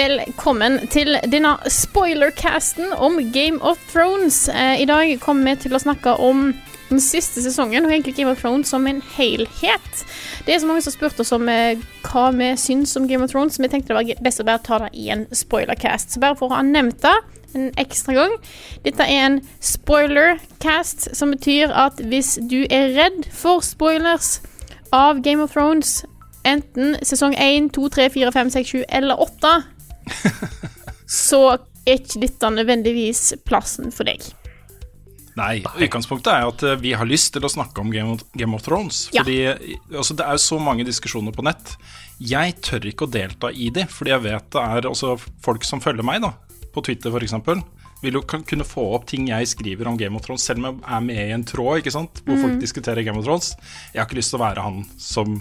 Velkommen til denne spoilercasten om Game of Thrones. Eh, I dag kommer vi til å snakke om den siste sesongen og egentlig Game of Thrones som en helhet. Det er så mange som har spurt oss om eh, hva vi syns om Game of Thrones, så vi tenkte det var best å bare ta det i en spoilercast. Så bare for å ha nevnt det en ekstra gang. Dette er en spoilercast, som betyr at hvis du er redd for spoilers av Game of Thrones, enten sesong 1, 2, 3, 4, 5, 6, 7 eller 8, så er ikke dette nødvendigvis plassen for deg. Nei, utgangspunktet er at eh, vi har lyst til å snakke om Game of, Game of Thrones. Ja. Fordi altså, Det er jo så mange diskusjoner på nett. Jeg tør ikke å delta i de, fordi jeg vet det er altså, folk som følger meg, da, på Twitter f.eks. Vil jo kunne få opp ting jeg skriver om Game of Thrones, selv om jeg er med i en tråd ikke sant? hvor folk diskuterer Game of Thrones. Jeg har ikke lyst til å være han som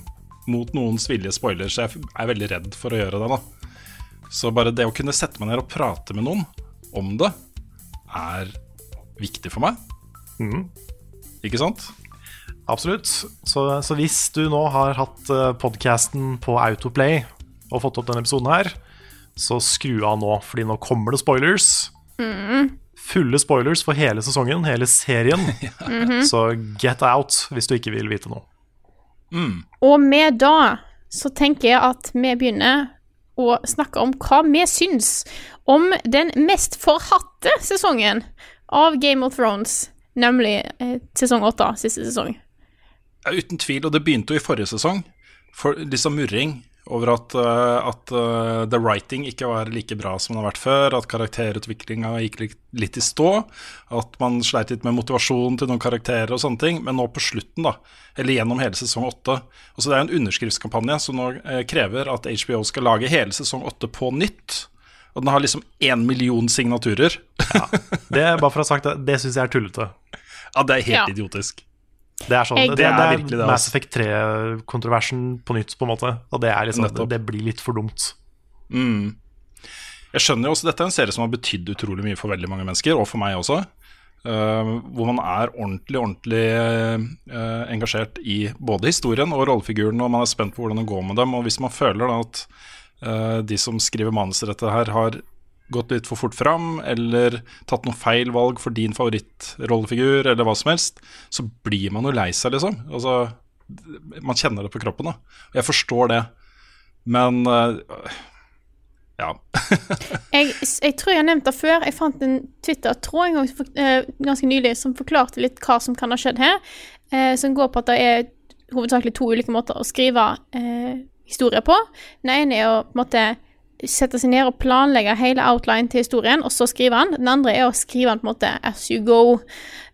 mot noens vilje spoiler, så jeg er veldig redd for å gjøre det. da Så bare det å kunne sette meg ned og prate med noen om det, er viktig for meg. Ikke sant? Absolutt. Så, så hvis du nå har hatt uh, podkasten på Autoplay og fått opp denne episoden her, så skru av nå, fordi nå kommer det spoilers. Fulle spoilers for hele sesongen, hele serien. Så get out hvis du ikke vil vite noe. Og med da så tenker jeg at vi begynner å snakke om hva vi syns om den mest forhatte sesongen av Game of Thrones, nemlig eh, sesong åtte, siste sesong. Ja, uten tvil, og det begynte jo i forrige sesong. For liksom murring over at, eh, at eh, the writing ikke var like bra som den har vært før. At karakterutviklinga gikk litt, i stå. At man sleit litt med motivasjon til noen karakterer og sånne ting. Men nå på slutten, da, eller gjennom hele sesong åtte så Det er en underskriftskampanje som nå eh, krever at HBO skal lage hele sesong åtte på nytt. Og den har liksom én million signaturer. Det er bare for å ha sagt det, det syns jeg er tullete. Ja, det er helt Ja. idiotisk. Det er sånn, Jeg- det, Det det, er er, virkelig det, Mass. Effect 3-kontroversen på nytt, på en måte. Og det, er liksom, det, det blir litt for dumt. Jeg skjønner jo også Dette er en serie som har betydd utrolig mye for veldig mange mennesker, og for meg også. Uh, hvor man er ordentlig, ordentlig uh, engasjert i både historien og rollefiguren, og man er spent på hvordan det går med dem. Og hvis man føler da at uh, de som skriver manuset til dette her, har gått litt for fort fram, eller tatt noen feil valg for din favorittrollefigur, eller hva som helst, så blir man jo lei seg, liksom. Altså, man kjenner det på kroppen, da. Jeg forstår det. Men uh, ja. Jeg, jeg tror jeg har nevnt det før. Jeg fant en Twitter-tråd en gang, eh, ganske nylig som forklarte litt hva som kan ha skjedd her. uh, som går på at det er hovedsakelig to ulike måter å skrive historier på. Den ene er å på en måte sette seg ned og planlegge hele outline til historien, og så skrive den. Den andre er å skrive den på en måte as you go.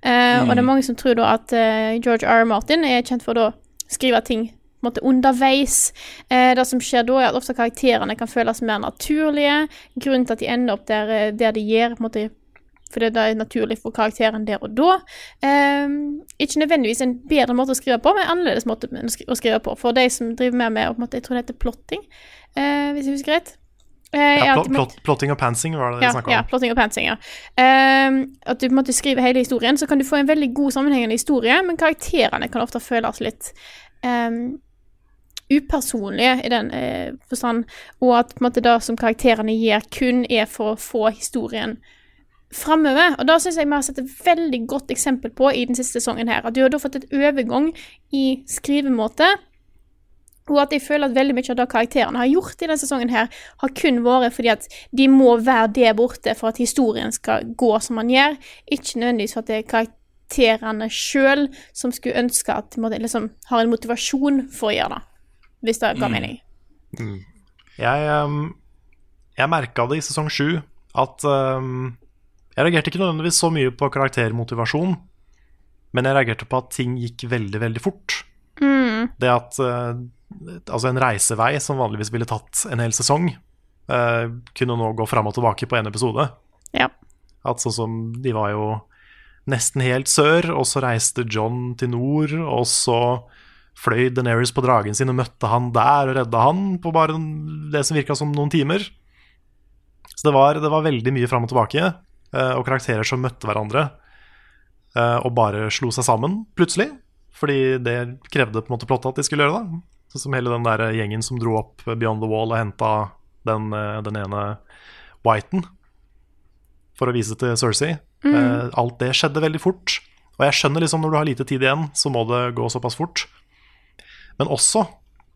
Eh, Og det er mange som tror da at uh, George R. R. Martin er kjent for å skrive ting på en måte underveis. Eh, det som skjer da, er at ofte karakterene kan føles mer naturlige. Grunnen til at de ender opp der, der de gjør, på en måte fordi det er naturlig for karakteren der og da. Eh, ikke nødvendigvis en bedre måte å skrive på, men en annerledes måte å skrive på. For de som driver med, måte, jeg tror det heter plotting, eh, hvis jeg husker rett. Eh, Ja, plot, plot, plotting og pantsing var det de ja, snakka ja, plotting og pantsing, ja. Um, at du på en måte skriver hele historien, så kan du få en veldig god sammenhengende historie, men karakterene kan ofte føles litt um, upersonlige i den uh, forstand, og at på en måte det som karakterene gjør, kun er for å få historien framover. Og da syns jeg vi har sett et veldig godt eksempel på i den siste sesongen her. At du har da fått et overgang i skrivemåte. Og at jeg føler at veldig mye av det karakterene har gjort i denne sesongen, her, har kun vært fordi at de må være der borte for at historien skal gå som man gjør. Ikke nødvendigvis for at det er karakterene sjøl som skulle ønske at de liksom, har en motivasjon for å gjøre det. Hvis det ga mening. Jeg, um, jeg merka det i sesong sju at um, Jeg reagerte ikke nødvendigvis så mye på karaktermotivasjon, men jeg reagerte på at ting gikk veldig, veldig fort. Det at uh, altså en reisevei som vanligvis ville tatt en hel sesong, uh, kunne nå gå fram og tilbake på én episode. Ja. At sånn som De var jo nesten helt sør, og så reiste John til nord, og så fløy Deneris på dragen sin og møtte han der og redda han på bare det som virka som noen timer. Så det var, det var veldig mye fram og tilbake, eh, og karakterer som møtte hverandre eh, og bare slo seg sammen plutselig. Fordi det krevde på en måte plottet at de skulle gjøre det. Sånn som hele den der gjengen som dro opp Beyond the Wall og henta den, eh, den ene Whiten for å vise til Cersei. Mm. alt det skjedde veldig fort. Og jeg skjønner liksom når du har lite tid igjen, så må det gå såpass fort. Men også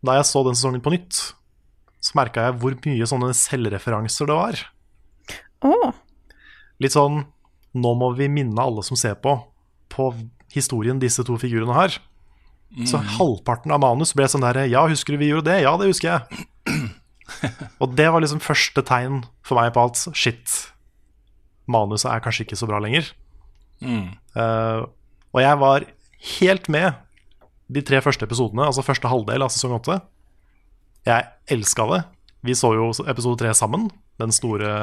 da jeg så den sesongen på nytt, så merka jeg hvor mye sånne selvreferanser det var. Oh. Litt sånn Nå må vi minne alle som ser på, på historien disse to figurene har. Så halvparten av manus ble sånn derre Ja, husker du vi gjorde det? Ja, det husker jeg. Og det var liksom første tegn for meg på at shit, manuset er kanskje ikke så bra lenger. Eh, og jeg var helt med de tre første episodene, altså første halvdel av sesong åtte. Jeg elska det. Vi så jo episode tre sammen, den store,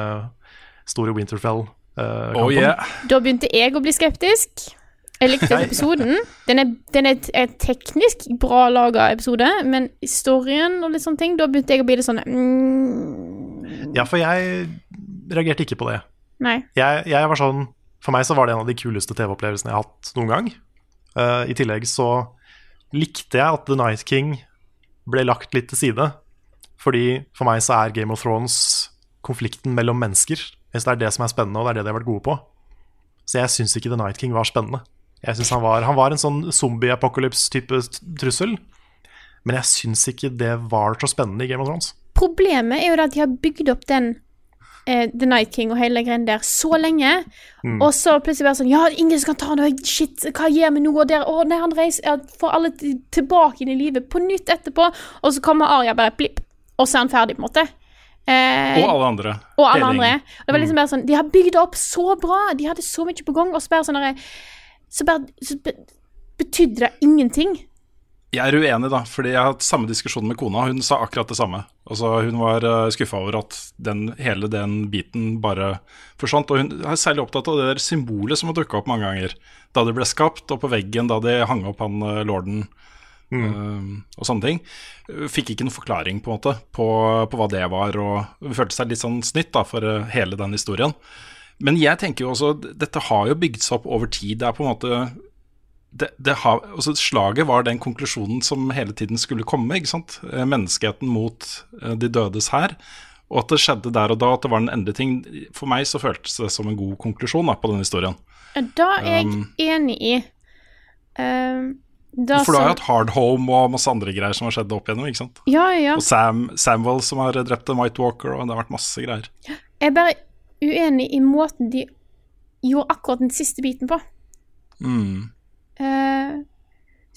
store Winterfell-kampen. Oh yeah. Da begynte jeg å bli skeptisk. Jeg likte episoden. Den er, den er et, teknisk bra laga episode, men historien og litt sånne ting, da begynte jeg å bli litt sånn mm, Ja, for jeg reagerte ikke på det. Nei. Jeg, jeg var sånn For meg så var det en av de kuleste TV-opplevelsene jeg har hatt noen gang. Uh, I tillegg så likte jeg at The Night King ble lagt litt til side. Fordi for meg så er Game of Thrones konflikten mellom mennesker. Hvis Det er det som er spennende, og det er det de har vært gode på. Så jeg syns ikke The Night King var spennende. Jeg synes han var, han var en sånn zombie-apokalypse-type trussel. Men jeg syns ikke det var så spennende i Game of Thrones. Problemet er jo at de har bygd opp den eh, The Night King og hele greien der så lenge, og så plutselig bare sånn Ja, ingen som kan ta noe Shit, hva gjør vi nå? Og der, å nei, han reiser Får alle tilbake inn i livet på nytt etterpå, og så kommer Arya bare blipp, og så er han ferdig, på en måte. Eh, Og alle andre. og alle Hele andre. det var liksom bare sånn De har bygd det opp så bra, de hadde så mye på gang, og så bare sånn derre Så bare så be, betydde det ingenting. Jeg er uenig, da, fordi jeg har hatt samme diskusjon med kona. Hun sa akkurat det samme. Altså, hun var uh, skuffa over at den, hele den biten bare forsvant. Og hun er særlig opptatt av det der symbolet som har dukka opp mange ganger. Da det ble skapt, og på veggen da de hang opp han uh, lorden uh, og sånne ting. Fikk ikke noen forklaring på en måte på, på hva det var, og det følte seg litt sånn snytt da for hele den historien. Men jeg tenker jo også, dette har jo bygd seg opp over tid. Det er på en måte det, det har, altså Slaget var den konklusjonen som hele tiden skulle komme. ikke sant? Eh, Menneskeheten mot eh, de dødes hær. Og at det skjedde der og da, at det var en endelige ting. For meg så føltes det som en god konklusjon da, på den historien. Da er jeg Um, enig i. Um, da For du har jo hatt Hard Home og masse andre greier som har skjedd opp igjennom. ikke sant? Ja, ja. Og Sam, Samwell som har drept en White Walker, og det har vært masse greier. Jeg bare uenig i måten de gjorde akkurat den siste biten på. Mm. Uh,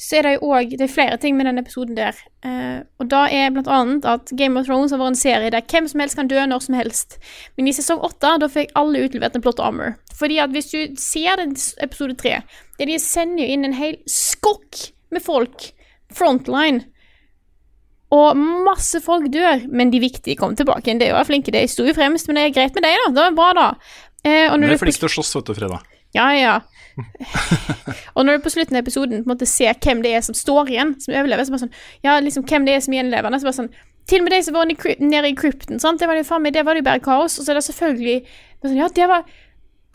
så er det jo òg Det er flere ting med den episoden der. Uh, og da er blant annet at Game of Thrones har vært en serie der hvem som helst kan dø når som helst. Men i sesong åtte da fikk alle utlevert en plot armor. Fordi at hvis du ser den episode tre, der de sender jo inn en hel skokk med folk, frontline, og masse folk dør, men de viktige kom tilbake igjen. Det jo flinke, det sto jo fremst, men det er greit med deg, da. Det var bra, da. Eh, du er flink til å slåss, vet du, Freda. ja, ja. og når du på slutten av episoden på en måte ser hvem det er som står igjen, som overlever, så bare sånn Ja, liksom hvem det er som er gjenlevende, så bare sånn Til og med de som var nede i krypten, sant, det var jo faen meg Det var jo bare kaos. Og så er det selvfølgelig sånn, Ja, det var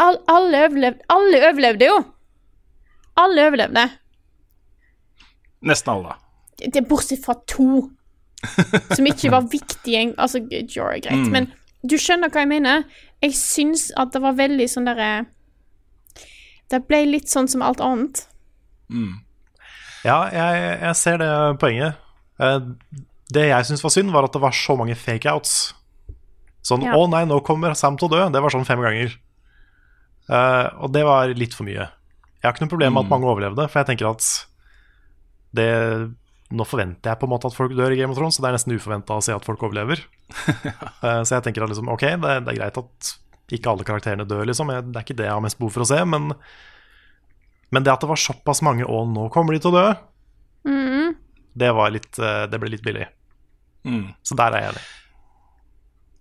all, Alle overlevde Alle overlevde jo! Alle overlevde. Nesten alle. det er bortsett fra to som ikke var viktig en- Altså, Jorah er greit, men du skjønner hva jeg mener? Jeg syns at det var veldig sånn derre Det ble litt sånn som alt annet. Ja, jeg, jeg ser det poenget. Eh, Det jeg syns var synd, var at det var så mange fake-outs. Sånn Ja. 'Å nei, nå kommer Sam til å dø'. Det var sånn fem ganger. Eh, og det var litt for mye. Jeg har ikke noe problem med at mange overlevde, for jeg tenker at det Nå forventer jeg på en måte at folk dør i Game of Thrones, så det er nesten uforventa å se at folk overlever. Eh, så jeg tenker at liksom, ok, det, det er greit at ikke alle karakterene dør, liksom. Jeg, det er ikke det jeg har mest behov for å se, men, men det at det var såpass mange, og nå kommer de til å dø, det, var litt, eh, det ble litt billig. Mm. Så der er jeg enig.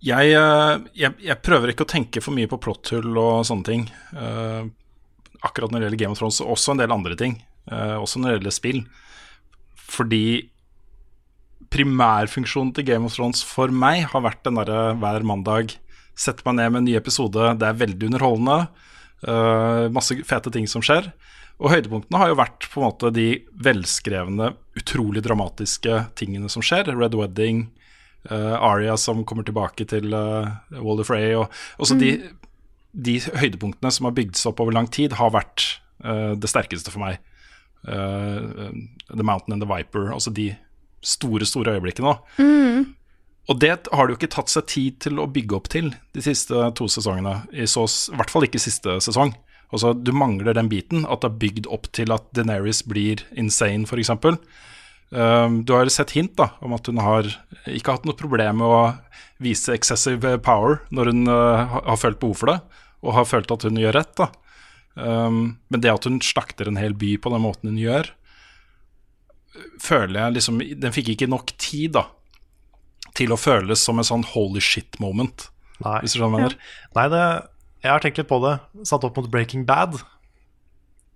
Jeg, eh, jeg, jeg prøver ikke å tenke for mye på plotthull og sånne ting. Uh, akkurat når det gjelder Game of Thrones, og også en del andre ting. Uh, også når det gjelder spill. Fordi primærfunksjonen til Game of Thrones for meg har vært den derre hver mandag sette meg ned med en ny episode. Det er veldig underholdende. Uh, masse fete ting som skjer. Og høydepunktene har jo vært på en måte de velskrevne, utrolig dramatiske tingene som skjer. Red Wedding, uh, Aria som kommer tilbake til uh, Wall of Ray. Og, også de, de høydepunktene som har bygd seg opp over lang tid, har vært uh, det sterkeste for meg. Eh, the Mountain and the Viper, altså de store, store øyeblikkene. Og det har det jo ikke tatt seg tid til å bygge opp til de siste to sesongene. I, så, I hvert fall ikke siste sesong. Altså, du mangler den biten, at det er bygd opp til at Deneris blir insane, f.eks. Um, du har sett hint da, om at hun har ikke hatt noe problem med å vise excessive power når hun uh, har- har følt behov for det, og har følt at hun gjør rett. da. Um, men det at hun slakter en hel by på den måten hun gjør, føler jeg liksom Den fikk ikke nok tid da til å føles som en sånn holy shit moment, Nei. hvis du skjønner ja. Nei, det, jeg har tenkt litt på det, satt opp mot Breaking Bad.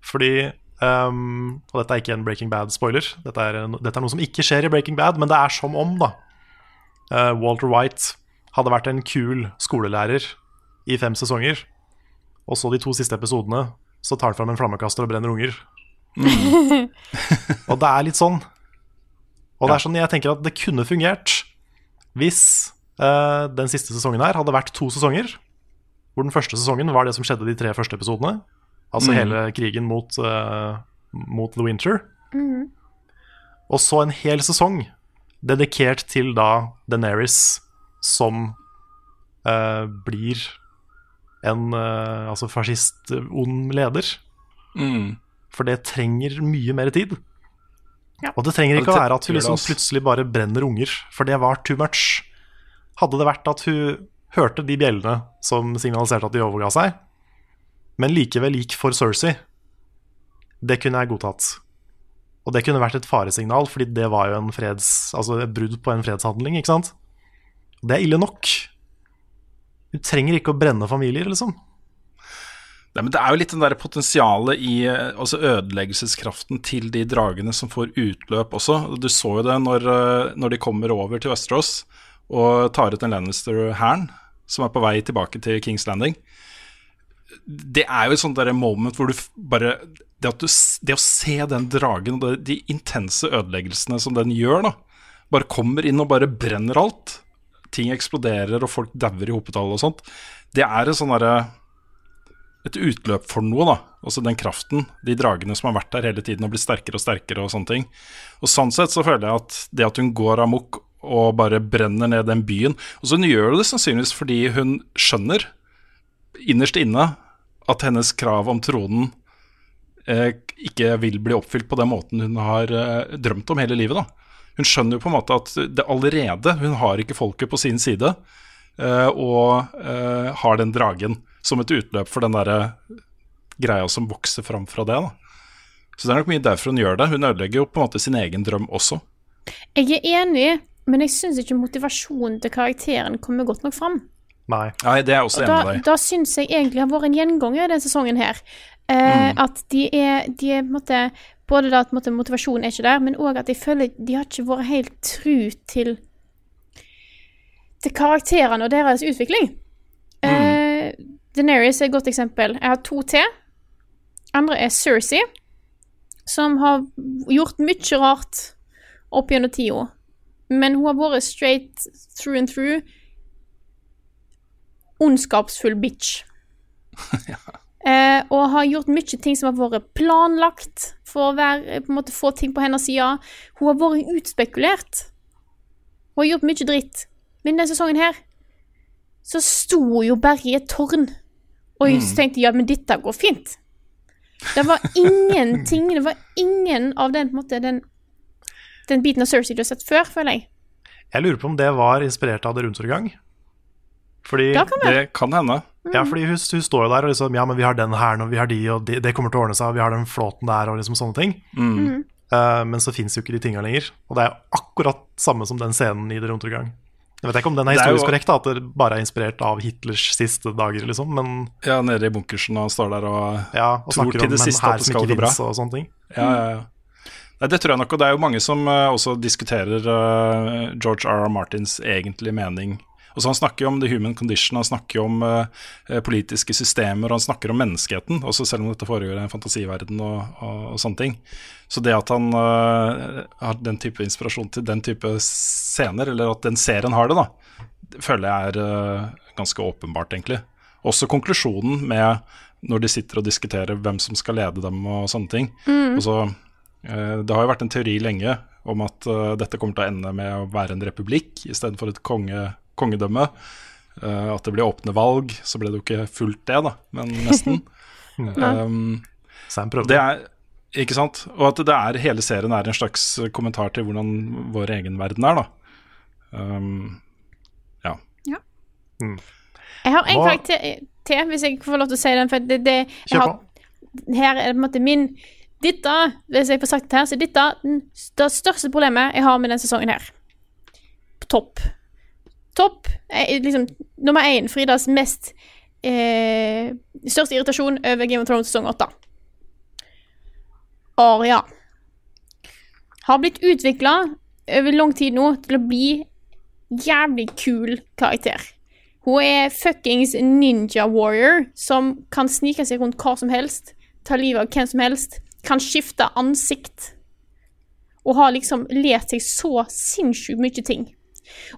Fordi um, Og dette er ikke en Breaking Bad-spoiler. Dette, dette er noe som ikke skjer i Breaking Bad, men det er som om, da. Uh, Walter White hadde vært en kul skolelærer i fem sesonger, og så de to siste episodene så tar han fram en flammekaster og brenner unger. og det er litt sånn. Og det er sånn jeg tenker at det kunne fungert hvis uh, den siste sesongen her hadde vært to sesonger. Hvor den første sesongen var det som skjedde de tre første episodene. Altså hele krigen mot, uh, mot The Winter. Og så en hel sesong dedikert til da Deneris som uh, blir en uh, altså fascist, ond leder. Mm. For det trenger mye mer tid. Ja. Og det trenger ikke det å være at hun liksom plutselig bare brenner unger, for det var too much. Hadde det vært at hun hørte de bjellene som signaliserte at de overga seg, men likevel gikk for Cersei, det kunne jeg godtatt. Og det kunne vært et faresignal, fordi det var jo en freds, altså et brudd på en fredshandling, ikke sant? Det er ille nok. Du trenger ikke å brenne familier, liksom. Nei, men det er jo litt den der potensialet i eh, altså ødeleggelseskraften til de dragene som får utløp også. Du så jo det når, eh, når de kommer over til Westeros og tar ut den Lannister-hæren som er på vei tilbake til Kings Landing. Det er jo et sånt der moment hvor du bare det, du, det å se den dragen og de intense ødeleggelsene som den gjør, da, bare kommer inn og bare brenner alt. Ting eksploderer, og folk dauer i hopetall og sånt. Det er sånn derre et utløp for noe, da. Altså den kraften. De dragene som har vært der hele tiden og blir sterkere og sterkere og sånne ting. Og sånn sett så føler jeg at det at hun går amok og bare brenner ned den byen Og så hun gjør hun det sannsynligvis fordi hun skjønner innerst inne at hennes krav om tronen eh, ikke vil bli oppfylt på den måten hun har eh, drømt om hele livet, da. Hun skjønner jo på en måte at det allerede Hun har ikke folket på sin side, eh, og eh, har den dragen som et utløp for den derre greia som vokser fram fra det. da. Så det er nok mye derfor hun gjør det. Hun ødelegger jo på en måte sin egen drøm også. Jeg er enig, men jeg syns ikke motivasjonen til karakteren kommer godt nok fram. Nei. Nei, det er også enig med deg. da syns jeg egentlig har vært en gjenganger i denne sesongen her. Eh, At de er, de er på en måte Både da at motivasjonen er ikke der, men òg at jeg føler de har ikke vært helt tru til Til karakterene og deres utvikling. Eh, Daenerys er et godt eksempel. Jeg har to til. Andre er Cersei, som har gjort mye rart opp gjennom tida. Men hun har vært straight through and through ondskapsfull bitch. eh, og har gjort mye ting som har vært planlagt for å være, på en måte, få ting på hennes side. Hun har vært utspekulert. Hun har gjort mye dritt. Men denne sesongen her så sto hun jo bare i et tårn. Og jeg tenkte ja, men dette går fint. Det var ingenting Det var ingen av den, på en måte, den, den biten av Cersei du har sett før, føler jeg. Jeg lurer på om det var inspirert av Det rundsorgang. Fordi, det kan. Det kan hende. Ja, fordi hun, hun står jo der og liksom Ja, men vi har den her og vi har de, og de, det kommer til å ordne seg, og vi har den flåten der, og liksom sånne ting. Eh, men så fins jo ikke de tinga lenger. Og det er jo akkurat samme som den scenen i Det Gang. Jeg vet ikke om den er historisk er jo- korrekt, da, at det bare er inspirert av Hitlers siste dager, liksom. Men Ja, nede i bunkersen og står der og ja, og Tror til om det siste at det skal gå bra. og sånne ting. Ja, ja, ja. Nei, det tror jeg nok, og det er jo mange som uh, også diskuterer uh, George R. R. Martins egentlige mening. Og så Han snakker jo om the human condition, han snakker jo om eh, eh, politiske systemer, og han snakker om menneskeheten, også selv om dette foregår i en fantasiverden og, og, og sånne ting. Så det at han eh, har den type inspirasjon til den type scener, eller at den serien har det, da, det føler jeg er eh, ganske åpenbart, egentlig. Også konklusjonen med når de sitter og diskuterer hvem som skal lede dem og sånne ting. Og så, eh, det har jo vært en teori lenge om at eh, dette kommer til å ende med å være en republikk istedenfor et konge, kongedømme. Uh, at det blir åpne valg. Så ble det jo ikke fullt det, da, men nesten. um, Sam prøvde. det er ikke sant? Og at det er, hele serien er en slags kommentar til hvordan vår egen verden er, da. Um, ja. Jeg har en karakter til, hvis jeg får lov til å si den. For det, det, jeg har, her er det på en måte min Dette, hvis jeg får sagt det her, så er dette den, det største problemet jeg har med denne sesongen her. På topp. Topp er liksom nummer én. Fridas mest eh, Største irritasjon over Game of Thrones sesong åtte. Aria har blitt utvikla over lang tid nå til å bli jævlig kul karakter. Hun er fuckings ninja warrior som kan snike seg rundt hva som helst, ta livet av hvem som helst, kan skifte ansikt. Og har liksom lært seg så sinnssykt mye ting.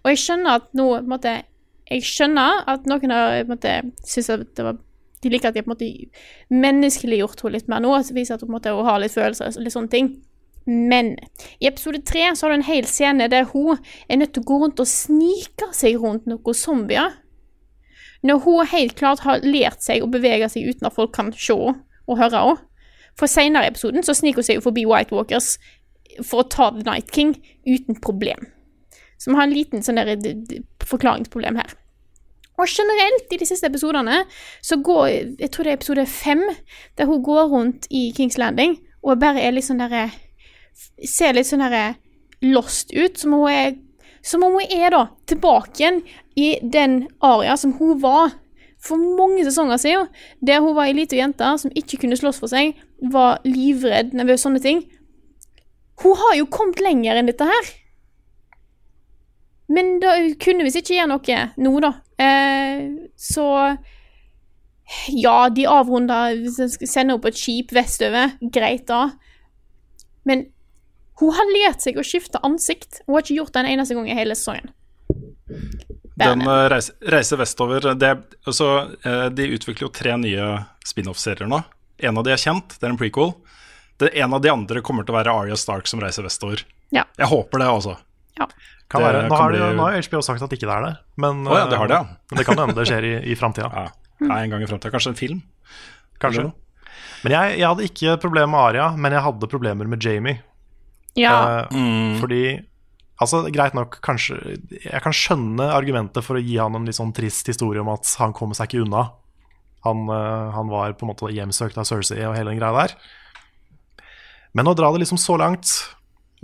Og jeg skjønner at nå på Jeg skjønner at noen har på at det var De liker at de har menneskeliggjort henne litt mer nå, så viser at hun måtte hun har litt følelser og litt sånne ting. Men i episode tre så har du en hel scene der hun er nødt til å gå rundt og snike seg rundt noen zombier. Når hun helt klart har lært seg å bevege seg uten at folk kan se og høre henne. For senere i episoden så sniker hun seg forbi White Walkers for å ta The Night King uten problem. Så vi har en liten sånn der, forklaringsproblem her. Og generelt i de siste episodene så går Jeg tror det er episode fem, der hun går rundt i Kings Landing og bare er litt sånn derre Ser litt sånn derre lost ut, som hun er Som om hun er da tilbake igjen i den aria som hun var for mange sesonger siden, der hun var ei lita jente som ikke kunne slåss for seg, var livredd, nervøs, sånne ting. Hun har jo kommet lenger enn dette her. Men da kunne visst ikke gjøre noe nå, da. Eh, så Ja, de avrunda Sender henne på et skip vestover. Greit, da. Men hun har lært seg å skifte ansikt. Hun har ikke gjort det en eneste gang i hele sesongen. Den reiser reise, reise vestover det, altså, eh, De utvikler jo tre nye spin-off-serier nå. En av de er kjent, det er en prequel. Det, en av de andre kommer til å være Arya Stark som reiser vestover. Ja. Jeg håper det, altså. Ja. Kan Det være. Nå kan har, de, bli- nå har HBO sagt at ikke det er det. Men, oh, ja, det har det, ja. men det kan hende det skjer i, i framtida. Ja. Ja, en gang i fremtiden. Kanskje en film? Kanskje. Men jeg, jeg hadde ikke problemer med Aria, men jeg hadde problemer med Jamie. Ja. Eh, Fordi Altså, greit nok, kanskje Jeg kan skjønne argumentet for å gi han en litt sånn trist historie om at han kommer seg ikke unna. Han, eh, han var på en måte hjemsøkt av Cersei og hele den greia der. Men å dra det liksom så langt,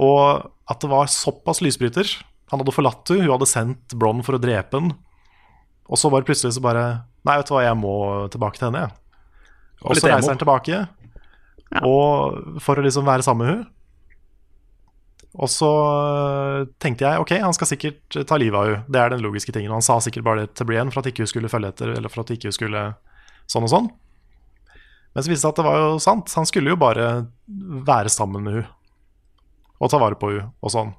og at det var såpass lysbryter Han hadde forlatt henne, hun hadde sendt Bronn for å drepe henne. Og så bare plutselig så bare Nei, vet du hva, jeg må tilbake til henne, jeg. Og Og så reiser han tilbake og for å liksom være sammen med henne. Og så øh, tenkte jeg ok, han skal sikkert ta livet av henne. Det er den logiske tingen. Og han sa sikkert bare det til Brienne for at ikke hun skulle følge etter, eller for at ikke hun skulle sånn og sånn. Men så viste det seg at det var jo sant. Han skulle jo bare være sammen med henne og ta vare på henne og sånn.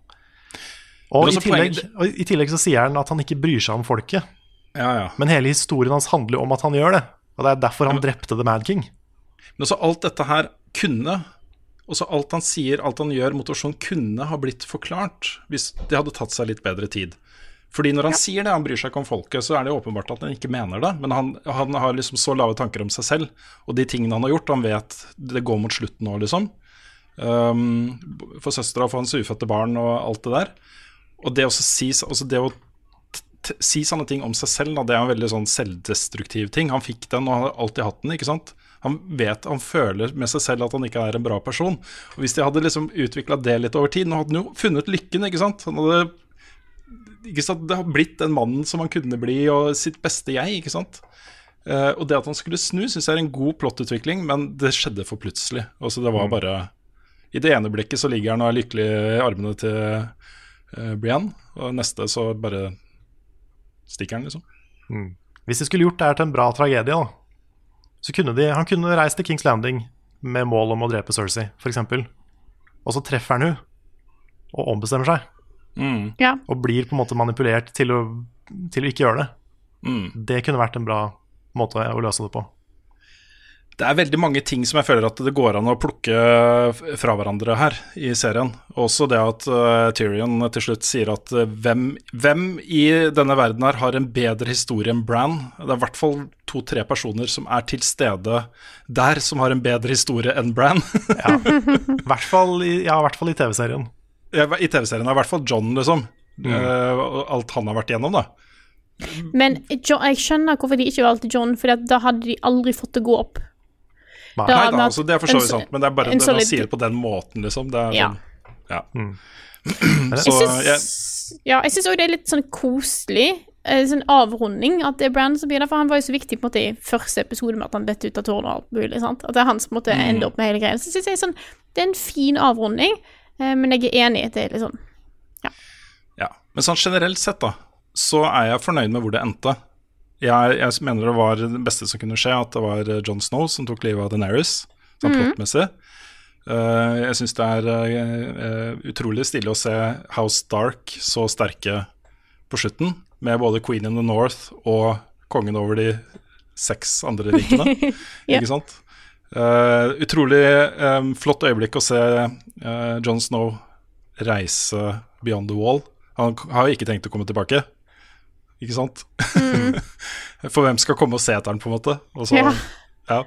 Og i tillegg, og i tillegg så sier han at han ikke bryr seg om folket. Ja, ja. Men hele historien hans handler jo om at han gjør det. Og det er derfor han drepte The Mad King. Men også alt dette her kunne Også alt han sier, alt han gjør, motivasjon kunne ha blitt forklart hvis det hadde tatt seg litt bedre tid. Fordi når han sier det, han bryr seg ikke om folket, så er det åpenbart at han ikke mener det. Men han, han har liksom så lave tanker om seg selv og de tingene han har gjort. Han vet det går mot slutten nå, liksom. Um, for søstera for hans ufødte barn og alt det der. Og det, å si, altså det å si sånne ting om seg selv, da, det er en veldig sånn selvdestruktiv ting. Han fikk den og har alltid hatt den, ikke sant. Han vet, han føler med seg selv at han ikke er en bra person. Og Hvis de hadde liksom utvikla det litt over tid Nå hadde han jo funnet lykken, ikke sant. Han hadde ikke sant, Det har blitt den mannen som han kunne bli, og sitt beste jeg, ikke sant. Uh, og det at han skulle snu, syns jeg er en god plottutvikling, men det skjedde for plutselig. Altså det var bare I det ene blikket så ligger han og er lykkelig i armene til uh, Brienne, og neste så bare stikker han, liksom. Mm. Hvis de skulle gjort det her til en bra tragedie, da, så kunne de, han kunne reist til Kings Landing med mål om å drepe Cersei, f.eks. Og så treffer han henne og ombestemmer seg. Mm. Ja. Og blir på en måte manipulert til å, til å ikke gjøre det. Mm. Det kunne vært en bra måte å løse det på. Det er veldig mange ting som jeg føler at det går an å plukke fra hverandre her i serien. Også det at uh, Tyrion til slutt sier at uh, hvem, hvem, i denne verden her har en bedre historie enn Bran? Det er i hvert fall to-tre personer som er til stede der, som har en bedre historie enn Bran. ja. I hvert fall i, ja, i TV-serien. Ja, I TV-serien er i hvert fall John, liksom. Mm. Uh, alt han har vært igjennom, da. Men John, jeg skjønner hvorfor de ikke valgte John, for da hadde de aldri fått det gå opp. Nei, da, Nei da, altså, det er for så vidt sant, men det er bare det man sier det på den måten, liksom. Det er ja. Sånn, ja. Mm. så, jeg syns, ja, jeg òg det er litt sånn koselig, sånn avrunding, at det er Brand som blir der. For han var jo så viktig på en måte i første episode med at han detter ut av tårnet og alt mulig. sant? At det er han som måtte ende opp med hele greia. Så synes jeg sånn, det er en fin avrunding, men jeg er enig i at det er litt sånn ja. ja. Men sånn generelt sett, da, så er jeg fornøyd med hvor det endte. Jeg, jeg, mener det var det beste som kunne skje, at det var John Snow som tok livet av Deneris, sånn mm. plottmessig. Uh, jeg syns det er uh, utrolig stilig å se House Dark så sterke på slutten, med både Queen in the North og kongen over de seks andre rikene. yeah. Ikke sant? Uh, utrolig um, flott øyeblikk å se John Snow reise beyond the wall. Han har jo ikke tenkt å komme tilbake ikke sant? Mm. For hvem skal komme og se etter den, på en måte? Og, så, ja. Ja.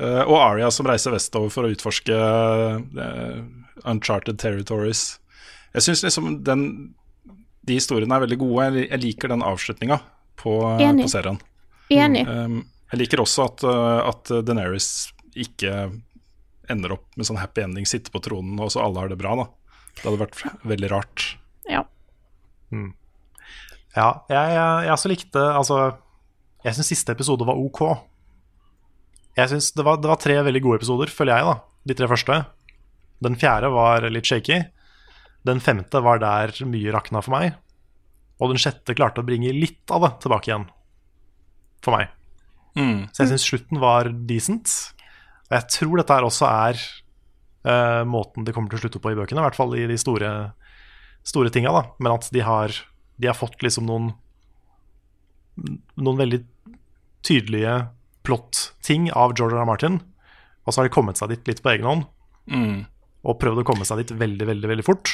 Uh, og Aria som reiser vestover for å utforske uh, uncharted territories. Jeg syns liksom den, de historiene er veldig gode. Jeg, jeg liker den avslutninga på, på, serien. Enig. Um, jeg liker også at, uh, at Deneris ikke ender opp med sånn happy ending, sitter på tronen og så alle har det bra. da Det hadde vært veldig rart. Ja. Mm. Ja, jeg, jeg, jeg også likte Altså, jeg syns siste episode var OK. Jeg synes det var, det var, tre veldig gode episoder, føler jeg, da. De tre første. Den fjerde var litt shaky. Den femte var der mye rakna for meg. Og den sjette klarte å bringe litt av det tilbake igjen. For meg. Mm. Så jeg syns slutten var decent. Og jeg tror dette her også er uh, måten de kommer til å slutte på i bøkene. I hvert fall i de store, store tinga, da. Men at de har de har fått liksom noen Noen veldig tydelige plott-ting av George R. Martin. Og så har de kommet seg dit litt på egen hånd. Mm. Og prøvd å komme seg dit veldig, veldig veldig fort.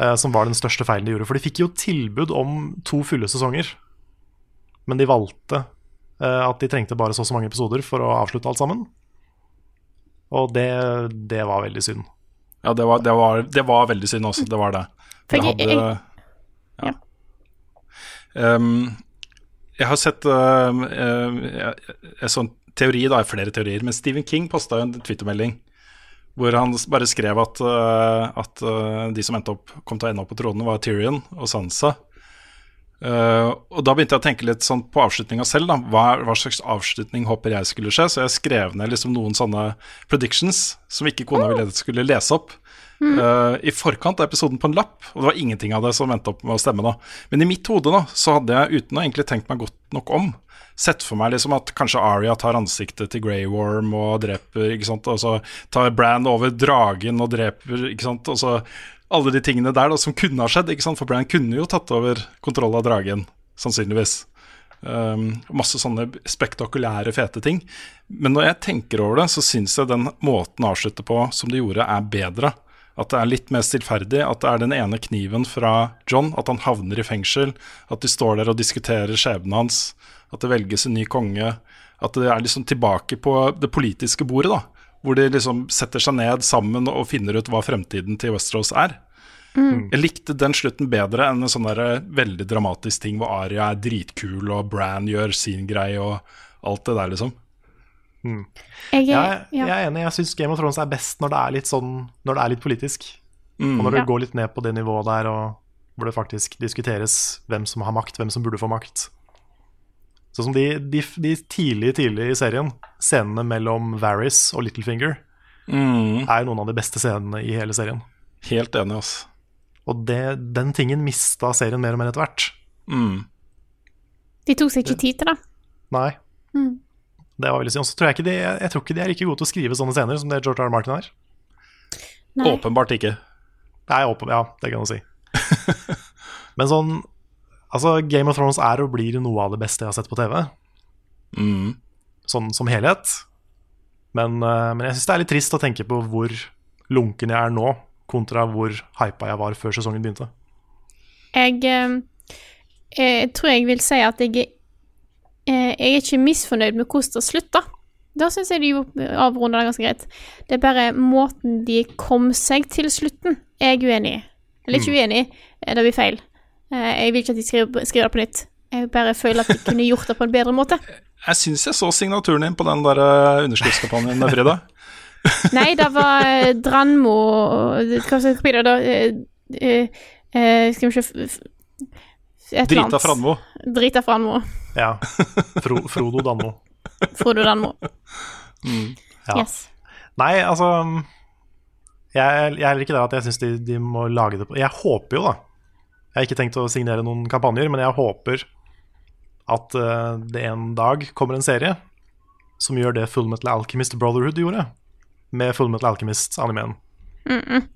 Eh, som var den største feilen de gjorde. For de fikk jo tilbud om to fulle sesonger. Men de valgte eh, at de trengte bare så og så mange episoder for å avslutte alt sammen. Og det, det var veldig synd. Ja, det var, det, var, det var, veldig synd også. Det var det. For jeg, jeg, ja. Um, jeg har sett uh, uh, en sånn teori, da, flere teorier, men Stephen King posta en twittermelding hvor han bare skrev at, uh, at de som opp, kom til å ende opp på tronene, var Tyrion og Sansa. Uh, og da begynte jeg å tenke litt sånn på avslutninga selv. da hva, hva, slags avslutning håper jeg skulle skje? Så jeg skrev ned liksom noen sånne predictions som ikke kona ville skulle lese opp. Uh, I forkant av episoden på en lapp, og det var ingenting av det som endte opp med å stemme. da Men i mitt hode da så hadde jeg, uten å egentlig tenkt meg godt nok om, sett for meg liksom at kanskje Aria tar ansiktet til Grey Worm og dreper ikke sant, Og så tar Bran over dragen og dreper ikke sant, og så alle de tingene der da, som kunne ha skjedd. ikke sant, For Bran kunne jo tatt over kontroll av dragen, sannsynligvis. Um, masse sånne spektakulære, fete ting. Men når jeg tenker over det, så syns jeg den måten å avslutte på som de gjorde, er bedre. At det er litt mer stillferdig. At det er den ene kniven fra John. At han havner i fengsel. At de står der og diskuterer skjebnen hans. At det velges en ny konge. At det er liksom tilbake på det politiske bordet, da. Hvor de liksom setter seg ned sammen og finner ut hva fremtiden til Westeros er. Jeg likte den slutten bedre enn en sånn der veldig dramatisk ting hvor Aria er dritkul og Bran gjør sin greie og alt det der, liksom. Jeg Jeg, er, jeg ja. er enig. Jeg syns Game of Thrones er best når det er litt sånn Når det er litt politisk. Mm. Og når det Ja. går litt ned på det nivået der, og hvor det faktisk diskuteres hvem som har makt, hvem som burde få makt. Sånn som de, de, de tidlig, tidlig i serien, scenene mellom Varys og Littlefinger, Mm. er noen av de beste scenene i hele serien. Helt enig, ass. Og det, den tingen mista serien mer og mer etter hvert. Mm. De tok seg ikke tid til det. Nei. Mm. Det var veldig synd. Så tror jeg ikke de, jeg tror ikke de er like gode til å skrive sånne scener som det George R. R. Martin er. Nei. Åpenbart ikke. Nei, åpen, ja, det kan du si. Men sånn Altså, Game of Thrones er og blir noe av det beste jeg har sett på TV, Mm. sånn som helhet. Men, eh, men jeg syns det er litt trist å tenke på hvor lunken jeg er nå, kontra hvor hypa jeg var før sesongen begynte. Jeg, eh, jeg tror jeg vil si at jeg, er- jeg er ikke misfornøyd med hvordan det slutta. Da syns jeg de avrunda det ganske greit. Det er bare måten de kom seg til slutten, jeg er uenig i. Eller ikke uenig eh, det blir feil. Eh, Jeg vil ikke at de skriver, skriver det på nytt. Jeg bare føler at de kunne gjort det på en bedre måte. Jeg syns jeg så signaturen din på den der eh, underskriftskampanjen, Frida. Nei, det var eh, Dranmo Hva skal vi da? Eh, eh, eh, Skal vi se Drita. Franmo. Drita Franmo. Ja. Fro, Frodo Danmo. Frodo Danmo. Ja. Yes. Nei, altså Jeg, jeg er heller ikke der at jeg syns de, de må lage det på Jeg håper jo, da Jeg har ikke tenkt å signere noen kampanjer, men jeg håper at uh, det en dag kommer en serie som gjør det Fullmetal Alchemist Brotherhood gjorde med Fullmetal Alchemist-animeen.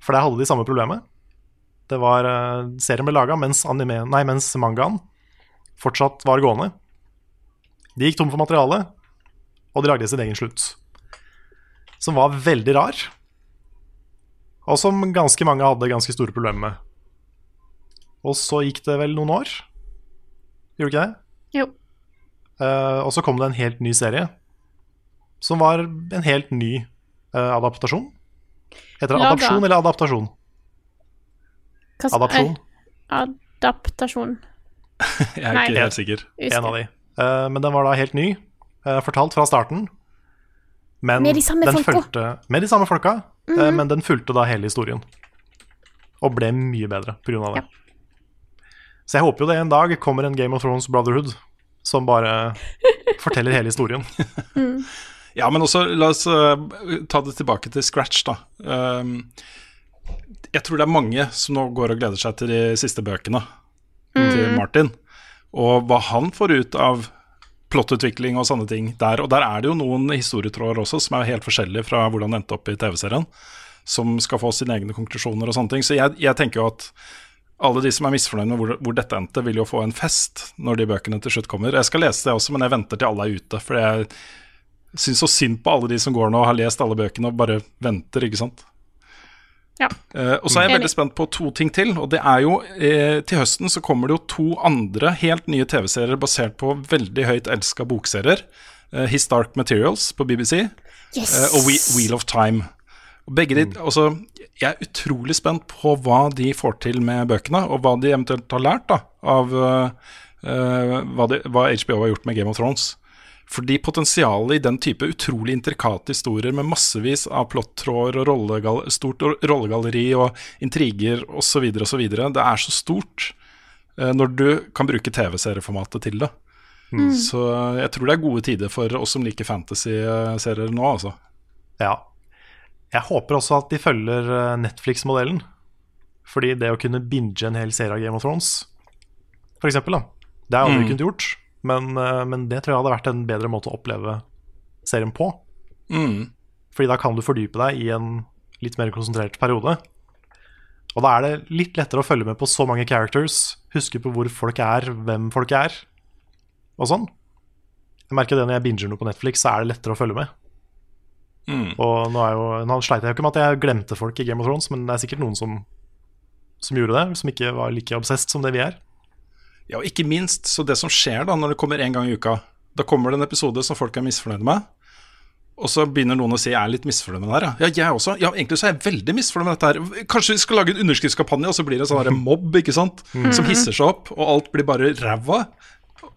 For der hadde de samme problemet. Det var eh, Serien ble laga mens, mens mangaen fortsatt var gående. De gikk tom for materiale, og de lagde sin egen slutt som var veldig rar, og som ganske mange hadde ganske store problemer med. Og så gikk det vel noen år, gjorde ikke det? Jo. Uh, og så kom det en helt ny serie, som var en helt ny uh, adaptasjon. Heter det Laga. adapsjon eller adaptasjon? Hva Adapsjon, adaptasjon. Jeg er Nei. ikke helt sikker. Usker. en av de. Eh, men den var da helt ny, eh, fortalt fra starten. Men Med de samme den folka. Fulgte, med de samme folka, eh, men den fulgte da hele historien. Og ble mye bedre av det. Så jeg håper jo det en dag kommer en Game of Thrones Brotherhood som bare forteller hele historien. Ja, men også la oss ta det tilbake til scratch, da. Um, jeg tror det er mange som nå går og gleder seg til de siste bøkene til Martin. Og hva han får ut av plottutvikling og sånne ting der. Og der er det jo noen historietråder også som er helt forskjellige fra hvordan det endte opp i TV-serien. Som skal få sine egne konklusjoner og sånne ting. Så jeg, jeg tenker jo at alle de som er misfornøyd med hvor, hvor dette endte, vil jo få en fest når de bøkene til slutt kommer. Jeg skal lese det også, men jeg venter til alle er ute. For jeg syns så synd på alle de som går nå og har lest alle bøkene og bare venter, ikke sant. Ja. Uh, og så er jeg veldig spent på to ting til. Og det er jo eh, Til høsten så kommer det jo to andre helt nye TV-serier basert på veldig høyt elska bokserier. Uh, His Dark Materials på BBC Yes! uh, og We Wheel of Time. Og begge de, altså, jeg er utrolig spent på hva de får til med bøkene, og hva de eventuelt har lært da, av eh, eh, hva, de, hva HBO har gjort med Game of Thrones. Fordi potensialet i den type utrolig intrikate historier med massevis av plottråder og rollegal stort rollegalleri og intriger osv., osv., det er så stort eh, når du kan bruke TV-serieformatet til det. Så jeg tror det er gode tider for oss som liker fantasy-serier nå, altså. Ja. Jeg håper også at de følger eh, Netflix-modellen. Fordi det å kunne binge en hel serie av Game of Thrones, for eksempel, da. Det har jeg aldri Mm. kunnet gjort, men, eh, men det tror jeg hadde vært en bedre måte å oppleve serien på. Mm. Fordi da kan du fordype deg i en litt mer konsentrert periode. Og da er det litt lettere å følge med på så mange characters, huske på hvor folk er, hvem folk er, og sånn. Jeg merker det når jeg binger noe på Netflix, så er det lettere å følge med. Og nå, er jo, nå sleit jeg jo ikke med at jeg glemte folk i Game of Thrones, men det er sikkert noen som, som gjorde det, som ikke var like obsessed som det vi er. Ja, og ikke minst så det som skjer da når det kommer én gang i uka. Da kommer det en episode som folk er misfornøyde med. Og så begynner noen å si jeg er litt misfornøyd med det her. Ja, jeg også. Ja, egentlig så er jeg veldig misfornøyd med dette her. Kanskje vi skal lage en underskriftskampanje, og så blir det en sånn mobb ikke sant? som hisser seg opp, og alt blir bare ræva.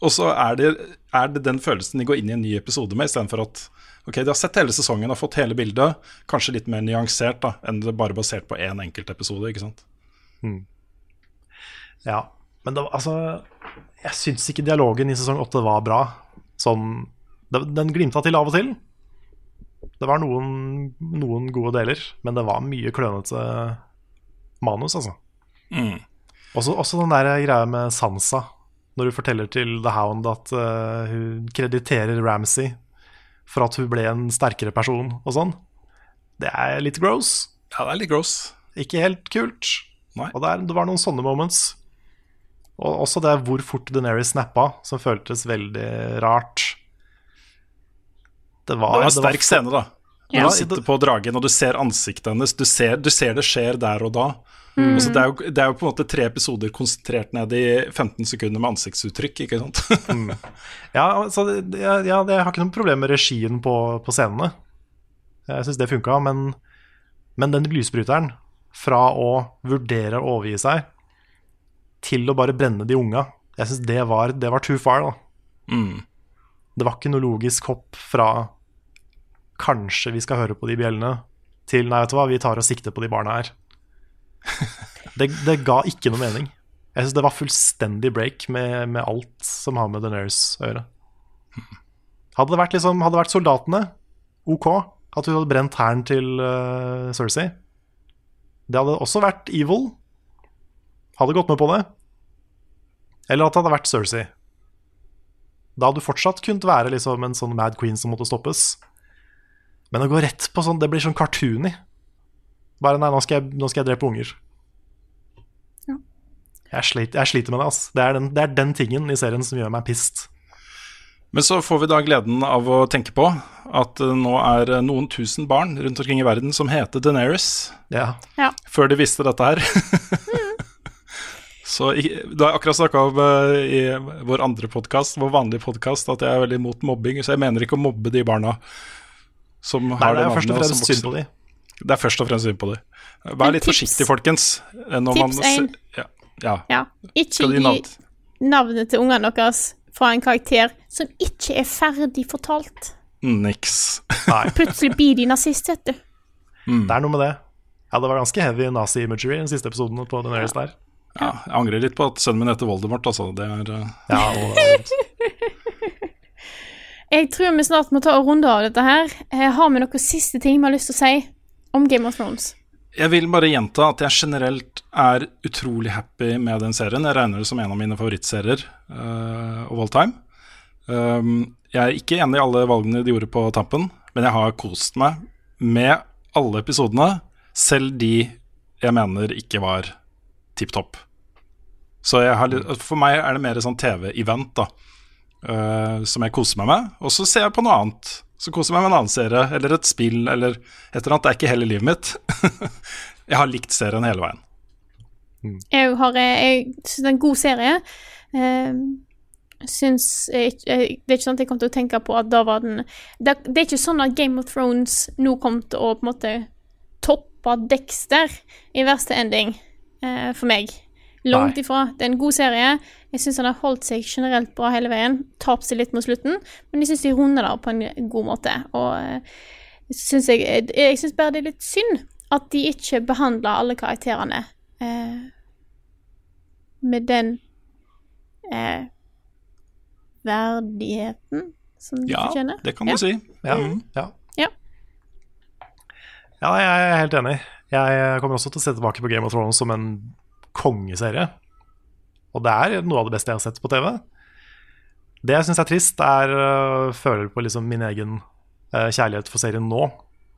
Og så er det, er det den følelsen de går inn i en ny episode med, istedenfor at ok, de har sett hele sesongen og fått hele bildet. Kanskje litt mer nyansert da, enn det bare basert på én enkelt episode. ikke sant? Ja, men det, altså Jeg syns ikke dialogen i sesong åtte var bra. Sånn det, Den glimta til av og til. Det var noen, noen gode deler, men det var mye klønete manus, altså. Også, også den der greia med Sansa, når hun forteller til The Hound at uh, hun krediterer Ramsay for at hun ble en sterkere person og sånn. Det er litt gross. Ja, det er litt gross. Ikke helt kult. Nei. Og der, det var noen sånne moments. Og også det hvor fort Deneris snappa, som føltes veldig rart. Det var, Det var en sterk scene, da. Når Ja, du sitter på dragen og du ser ansiktet hennes. Du ser, du ser det skjer der og da. Altså, det, er jo, det er jo på en måte tre episoder konsentrert ned i 15 sekunder med ansiktsuttrykk, ikke sant? Ja, altså, ja, ja, jeg har ikke noe problem med regien på, på scenene. Jeg syns det funka, men, men den lysbryteren, fra å vurdere å overgi seg til å bare brenne de unga, jeg syns det, var- det var too far, da. Det var ikke noe logisk hopp fra kanskje vi skal høre på de bjellene, til nei, vet du hva, vi tar og sikter på de barna her. Det, det ga ikke noe mening. Jeg syns det var fullstendig break med, med alt som har med Daenerys å gjøre. Hadde det vært, liksom, hadde det vært soldatene, OK, at hun hadde brent hæren til uh, Cersei Det hadde også vært evil. Hadde gått med på det. Eller at det hadde vært Cersei. Da hadde du fortsatt kunnet være liksom en sånn Mad Queen som måtte stoppes. Men å gå rett på sånn, det blir sånn cartoony. Bare nei, nå skal jeg, nå skal jeg drepe unger. Jeg, sliter, jeg sliter med det, ass. Det er, den, det er den tingen i serien som gjør meg pissed. Men så får vi da gleden av å tenke på at eh, nå er eh, noen tusen barn rundt omkring i verden som heter Deneris, Ja. før de visste dette her. Så Du har akkurat snakka om eh, i vår andre podkast, vår vanlige podkast, at jeg er veldig imot mobbing. Så jeg mener ikke å mobbe de barna som Nei, har det det er først og fremst synd på de. Det er først og fremst synd på de. Vær Men litt tips- forsiktig, folkens. eh, Når Tips 1. ja, ja. Ja. Ikke gi navnet til ungene deres fra en karakter som ikke er ferdig fortalt. Niks. Nei, Plutselig blir de nazist, vet du. det er noe med det. Ja, det var ganske heavy nazi-imagery i den siste episoden på Daenerys der. Ja, jeg angrer litt på at sønnen min heter Voldemort, altså. Det er eh, Ja, og, Jeg tror vi snart må ta og runde av dette her. Eh, Har vi noen siste ting vi har lyst til å si om Game of Thrones? Jeg vil bare gjenta at jeg generelt er utrolig happy med den serien. Jeg regner det som en av mine favorittserier uh, of all time. Um, jeg er ikke enig i alle valgene de gjorde på tampen, men jeg har kost meg med alle episodene, selv de jeg mener ikke var tipp topp. Så jeg har, litt- for meg er det mer sånn TV-event, da. Uh, som jeg koser meg med. Og så ser jeg på noe annet. Så koser jeg meg med en annen serie, eller et spill, eller et eller annet. Det er ikke hele livet mitt. jeg har likt serien hele veien. Jeg, har, eh, jeg syns det er en god serie. Uh, syns jeg, jeg, Det er ikke sånn at jeg kom til å tenke på at da var den Det, det er ikke sånn at Game of Thrones nå kom til å på en måte toppe Dexter i verste ending eh, for meg. Langt ifra. Det er en god serie. Jeg syns han har holdt seg generelt bra hele veien. Tapt seg litt mot slutten, men jeg syns de runder det på en god måte. Og eh, synes jeg, jeg syns bare det er litt synd at de ikke behandler alle karakterene eh, med den eh, verdigheten som de Ja, fortjener. det kan du Ja. si. ja, Mm. ja. Ja. ja, jeg er helt enig. Jeg kommer også til å se tilbake på Game of Thrones som en kongeserie. Og det er noe av det beste jeg har sett på TV. Det jeg syns er trist, er uh, føler på liksom min egen uh, kjærlighet for serien nå,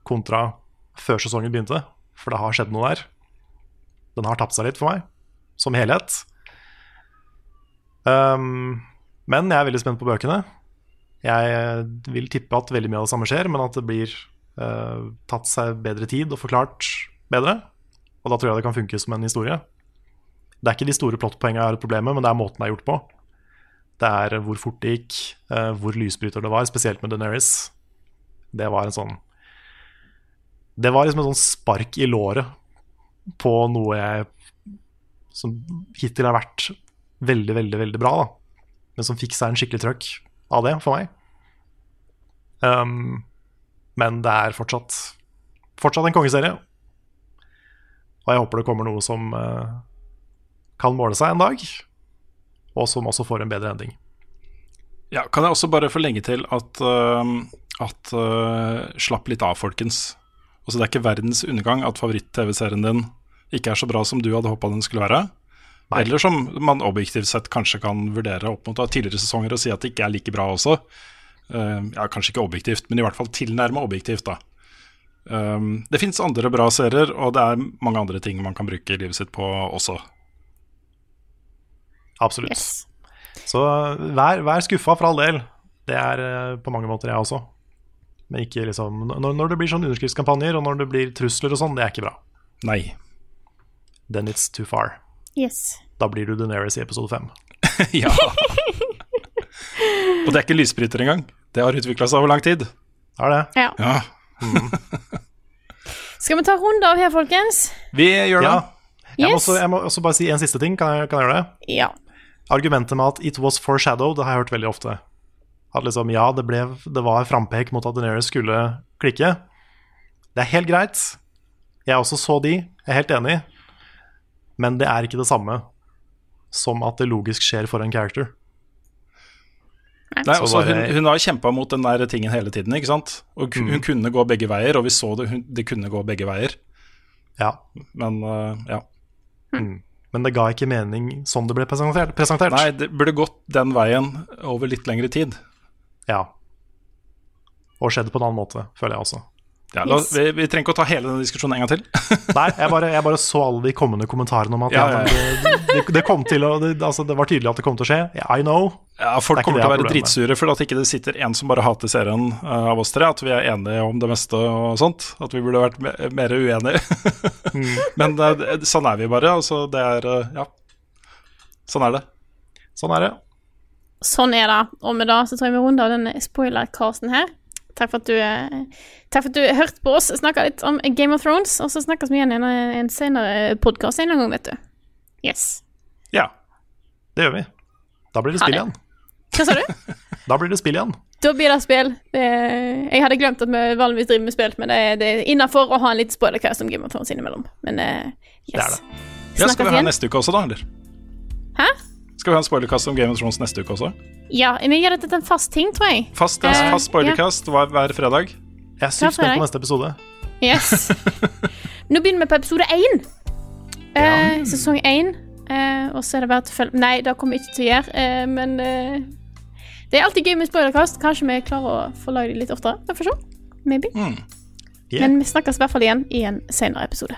kontra før sesongen begynte. For det har skjedd noe der. Den har tapt seg litt for meg, som helhet. Um, men jeg er veldig spent på bøkene. Jeg vil tippe at veldig mye av det samme skjer, men at det blir uh, tatt seg bedre tid og forklart bedre. Og da tror jeg det kan funke som en historie. Det er ikke de store plottpoengene jeg har et problem med, men det er måten det er gjort på. Det er hvor fort det gikk, eh, hvor lysbryter det var, spesielt med Deneris. Det var en sånn Det var liksom en sånn spark i låret på noe jeg som hittil har vært veldig, veldig, veldig bra, da. Men som fikk seg en skikkelig trøkk av det, for meg. Um, men det er fortsatt, fortsatt en kongeserie. Og jeg håper det kommer noe som uh, kan måle seg en dag, og som også får en bedre ending. Ja, kan jeg også bare forlenge til at, uh, at uh, slapp litt av, folkens. Altså, det er ikke verdens undergang at favoritt-TV-serien din ikke er så bra som du hadde håpa den skulle være. Nei. Eller som man objektivt sett kanskje kan vurdere opp mot tidligere sesonger og si at det ikke er like bra også. Uh, ja, kanskje ikke objektivt, men i hvert fall tilnærma objektivt, da. Um, det fins andre bra serier, og det er mange andre ting man kan bruke livet sitt på også. Absolutt. Yes. Så vær, vær skuffa for all del. Det er eh, på mange måter jeg også. Men ikke liksom Når, når det blir sånn underskriftskampanjer, og når det blir trusler og sånn, det er ikke bra. Nei. Then it's too far. Yes. Da blir du Deneris i episode fem. ja. og det er ikke lysbryter engang. Det har utvikla seg over lang tid. Er det? Ja. Ja, Skal vi ta runde av her, folkens? Vi gjør det. Ja. Jeg, må også, jeg må også bare si en siste ting. Kan jeg, kan jeg gjøre det? Ja. Argumentet med at 'it was foreshadowed' det har jeg hørt veldig ofte. At liksom, ja, det, ble, det var frampek mot at Daenerys skulle klikke. Det er helt greit. Jeg også så de, jeg er helt enig. Men det er ikke det samme som at det logisk skjer for en character. Nei, Så altså, hun, hun har kjempa mot den der tingen hele tiden, ikke sant? Og hun kunne gå begge veier, og vi så det, hun, det kunne gå begge veier. Ja, Men uh, ja. Men det ga ikke mening sånn det ble presentert. presentert. Nei, det burde gått den veien over litt lengre tid. Ja. Og skjedd på en annen måte, føler jeg også. Ja, la, Yes. vi, vi trenger ikke å ta hele den diskusjonen en gang til. Nei, jeg bare, jeg bare så alle de kommende kommentarene om at Ja, ja, ja, Det, det, det kom til å det, altså, det var tydelig at det kom til å skje. I know. Ja, Folk er kommer til å være problemet dritsure for at ikke det sitter en som bare hater serien uh, av oss tre. At vi er enige om det meste og sånt. At vi burde vært me mer uenige. Men uh, sånn er vi bare. Altså, det er uh, Ja. Sånn er det. Sånn er det. Sånn er det. Og med det så tror jeg vi runder av denne spoiler-casen her. Takk for at du, eh, takk for at du hørte på oss snakke litt om Game of Thrones. Og så snakkes vi igjen i en, en senere podkast en gang, vet du. Yes. Ja. Det gjør vi. Da blir det spill igjen. Hva sa du? Da blir det spill igjen. Da blir det spill. Jeg hadde glemt at vi vanligvis driver med spill, men det, det er innafor å ha en liten spoilercast om Game of Thrones innimellom. Men eh, yes. Det er det. ja skal vi ha igjen. neste uke også, da? eller? Hæ? Skal vi ha en spoilerkast om Game of Thrones neste uke også? Ja, vi gjør dette til en fast ting, tror jeg. Fast, uh, fast spoilercast hver, hver fredag. Jeg er sykt spent på neste episode. Yes. Nå begynner vi på episode én. Uh, sesong én. Uh, og så er det bare til å følge Nei, det kommer vi ikke til å gjøre, eh, men eh, Det er alltid gøy med spoilerkast. Kanskje vi klarer å få lagd dem litt oftere. Vi får se. Maybe. Yeah. Men vi snakkes i hvert fall igjen i en senere episode.